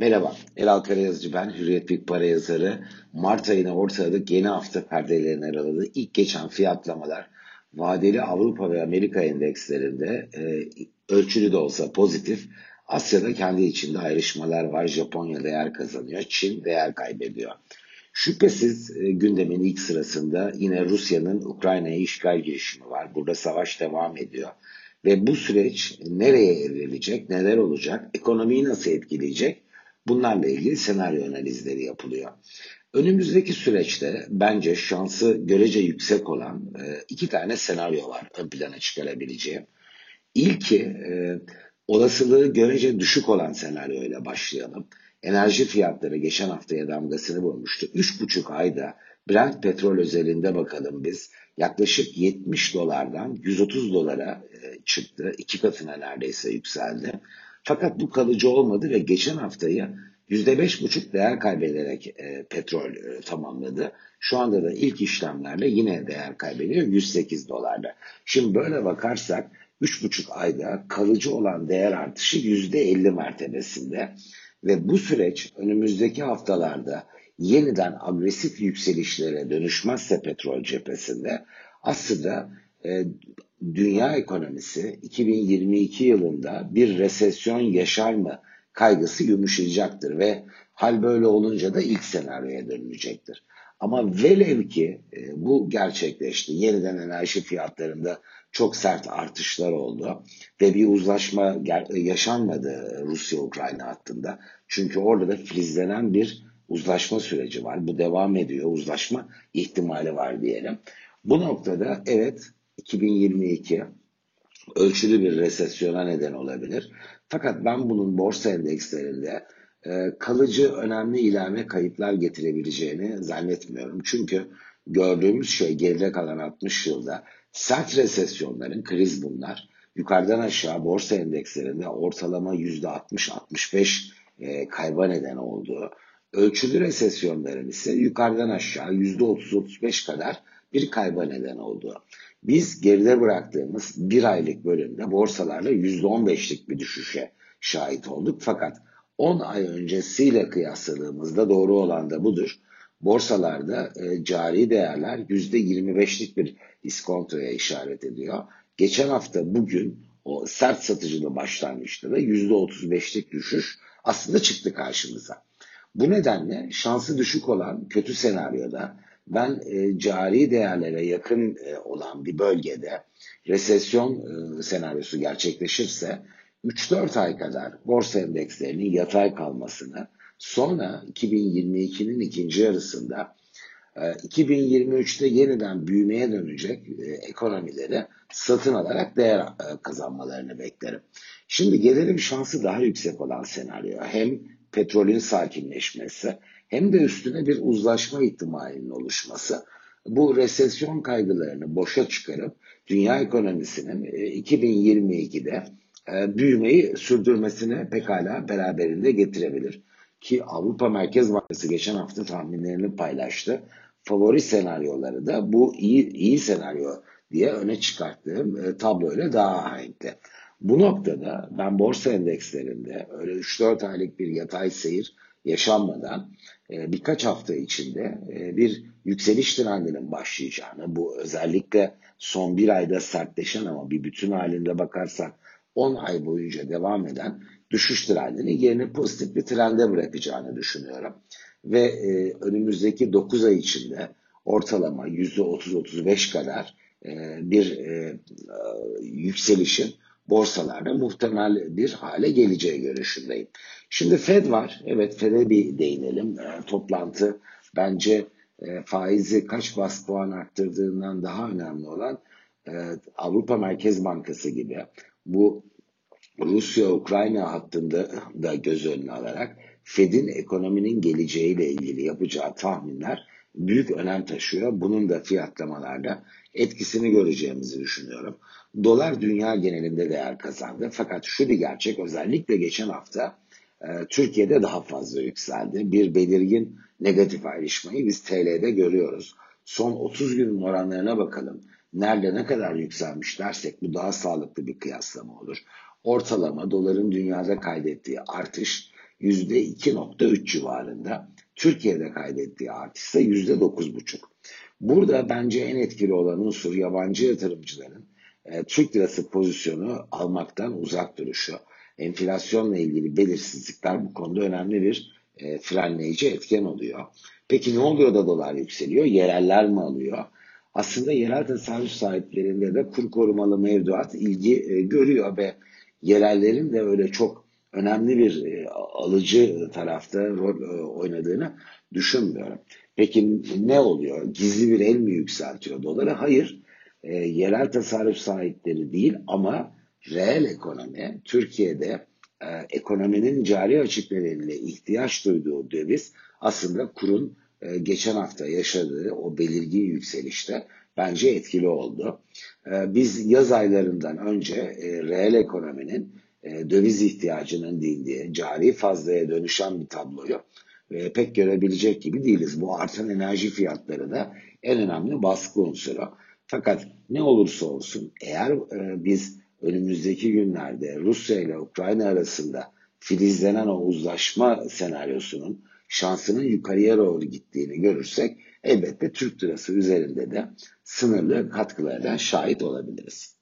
Merhaba, Elal Karayazıcı ben, Hürriyet Big Para yazarı. Mart ayına ortaladık yeni hafta perdelerini araladı. İlk geçen fiyatlamalar vadeli Avrupa ve Amerika endekslerinde e, ölçülü de olsa pozitif. Asya'da kendi içinde ayrışmalar var. Japonya değer kazanıyor, Çin değer kaybediyor. Şüphesiz e, gündemin ilk sırasında yine Rusya'nın Ukrayna'ya işgal girişimi var. Burada savaş devam ediyor. Ve bu süreç nereye evrilecek, neler olacak, ekonomiyi nasıl etkileyecek? Bunlarla ilgili senaryo analizleri yapılıyor. Önümüzdeki süreçte bence şansı görece yüksek olan e, iki tane senaryo var ön plana çıkarabileceğim. İlki e, olasılığı görece düşük olan senaryoyla başlayalım. Enerji fiyatları geçen haftaya damgasını vurmuştu. 3,5 ayda Brent petrol özelinde bakalım biz yaklaşık 70 dolardan 130 dolara e, çıktı. İki katına neredeyse yükseldi. Fakat bu kalıcı olmadı ve geçen haftayı %5,5 değer kaybederek e, petrol e, tamamladı. Şu anda da ilk işlemlerle yine değer kaybediyor 108 dolarda. Şimdi böyle bakarsak 3,5 ayda kalıcı olan değer artışı %50 mertebesinde ve bu süreç önümüzdeki haftalarda yeniden agresif yükselişlere dönüşmezse petrol cephesinde aslında e, dünya ekonomisi 2022 yılında bir resesyon yaşar mı kaygısı yumuşayacaktır ve hal böyle olunca da ilk senaryoya dönülecektir. Ama velev ki e, bu gerçekleşti. Yeniden enerji fiyatlarında çok sert artışlar oldu ve bir uzlaşma yaşanmadı Rusya-Ukrayna hattında. Çünkü orada da filizlenen bir uzlaşma süreci var. Bu devam ediyor. Uzlaşma ihtimali var diyelim. Bu noktada evet 2022 ölçülü bir resesyona neden olabilir. Fakat ben bunun borsa endekslerinde e, kalıcı önemli ilave kayıplar getirebileceğini zannetmiyorum. Çünkü gördüğümüz şey geride kalan 60 yılda sert resesyonların, kriz bunlar, yukarıdan aşağı borsa endekslerinde ortalama %60-65 e, kayba neden olduğu, ölçülü resesyonların ise yukarıdan aşağı %30-35 kadar bir kayba neden olduğu. Biz geride bıraktığımız bir aylık bölümde borsalarla %15'lik bir düşüşe şahit olduk. Fakat 10 ay öncesiyle kıyasladığımızda doğru olan da budur. Borsalarda e, cari değerler %25'lik bir iskontoya işaret ediyor. Geçen hafta bugün o sert satıcılı başlangıçta da %35'lik düşüş aslında çıktı karşımıza. Bu nedenle şansı düşük olan kötü senaryoda ben e, cari değerlere yakın e, olan bir bölgede resesyon e, senaryosu gerçekleşirse 3-4 ay kadar borsa endekslerinin yatay kalmasını sonra 2022'nin ikinci yarısında 2023'te yeniden büyümeye dönecek ekonomileri satın alarak değer kazanmalarını beklerim. Şimdi gelelim şansı daha yüksek olan senaryo. Hem petrolün sakinleşmesi hem de üstüne bir uzlaşma ihtimalinin oluşması bu resesyon kaygılarını boşa çıkarıp dünya ekonomisinin 2022'de e, e, büyümeyi sürdürmesine pekala beraberinde getirebilir. Ki Avrupa Merkez Bankası geçen hafta tahminlerini paylaştı. Favori senaryoları da bu iyi, iyi senaryo diye öne çıkarttığım e, tabloyla daha ahenkli. Bu noktada ben borsa endekslerinde öyle 3-4 aylık bir yatay seyir yaşanmadan birkaç hafta içinde e, bir yükseliş trendinin başlayacağını, bu özellikle son bir ayda sertleşen ama bir bütün halinde bakarsak 10 ay boyunca devam eden düşüş trendini yerine pozitif bir trende bırakacağını düşünüyorum. Ve e, önümüzdeki 9 ay içinde ortalama %30-35 kadar bir yükselişin borsalarda muhtemel bir hale geleceği görüşündeyim. Şimdi Fed var. Evet Fed'e bir değinelim. E, toplantı bence e, faizi kaç bas puan arttırdığından daha önemli olan e, Avrupa Merkez Bankası gibi bu Rusya-Ukrayna hattında da göz önüne alarak Fed'in ekonominin geleceğiyle ilgili yapacağı tahminler büyük önem taşıyor. Bunun da fiyatlamalarda etkisini göreceğimizi düşünüyorum. Dolar dünya genelinde değer kazandı. Fakat şu bir gerçek özellikle geçen hafta e, Türkiye'de daha fazla yükseldi. Bir belirgin negatif ayrışmayı biz TL'de görüyoruz. Son 30 günün oranlarına bakalım. Nerede ne kadar yükselmiş dersek bu daha sağlıklı bir kıyaslama olur. Ortalama doların dünyada kaydettiği artış %2.3 civarında. Türkiye'de kaydettiği artış ise %9.5. Burada bence en etkili olan unsur yabancı yatırımcıların e, Türk lirası pozisyonu almaktan uzak duruşu. Enflasyonla ilgili belirsizlikler bu konuda önemli bir e, frenleyici etken oluyor. Peki ne oluyor da dolar yükseliyor? Yereller mi alıyor? Aslında yerel tasarruf sahiplerinde de kur korumalı mevduat ilgi e, görüyor ve yerellerin de öyle çok önemli bir e, alıcı tarafta rol e, oynadığını düşünmüyorum. Peki ne oluyor? Gizli bir el mi yükseltiyor doları? Hayır. E, yerel tasarruf sahipleri değil ama reel ekonomi Türkiye'de e, ekonominin cari açıklarıyla ihtiyaç duyduğu döviz aslında kurun e, geçen hafta yaşadığı o belirgin yükselişte bence etkili oldu. E, biz yaz aylarından önce e, reel ekonominin e, döviz ihtiyacının dindiği, cari fazlaya dönüşen bir tabloyu e, pek görebilecek gibi değiliz. Bu artan enerji fiyatları da en önemli baskı unsuru. Fakat ne olursa olsun eğer e, biz önümüzdeki günlerde Rusya ile Ukrayna arasında filizlenen o uzlaşma senaryosunun şansının yukarıya doğru gittiğini görürsek elbette Türk lirası üzerinde de sınırlı katkılardan şahit olabiliriz.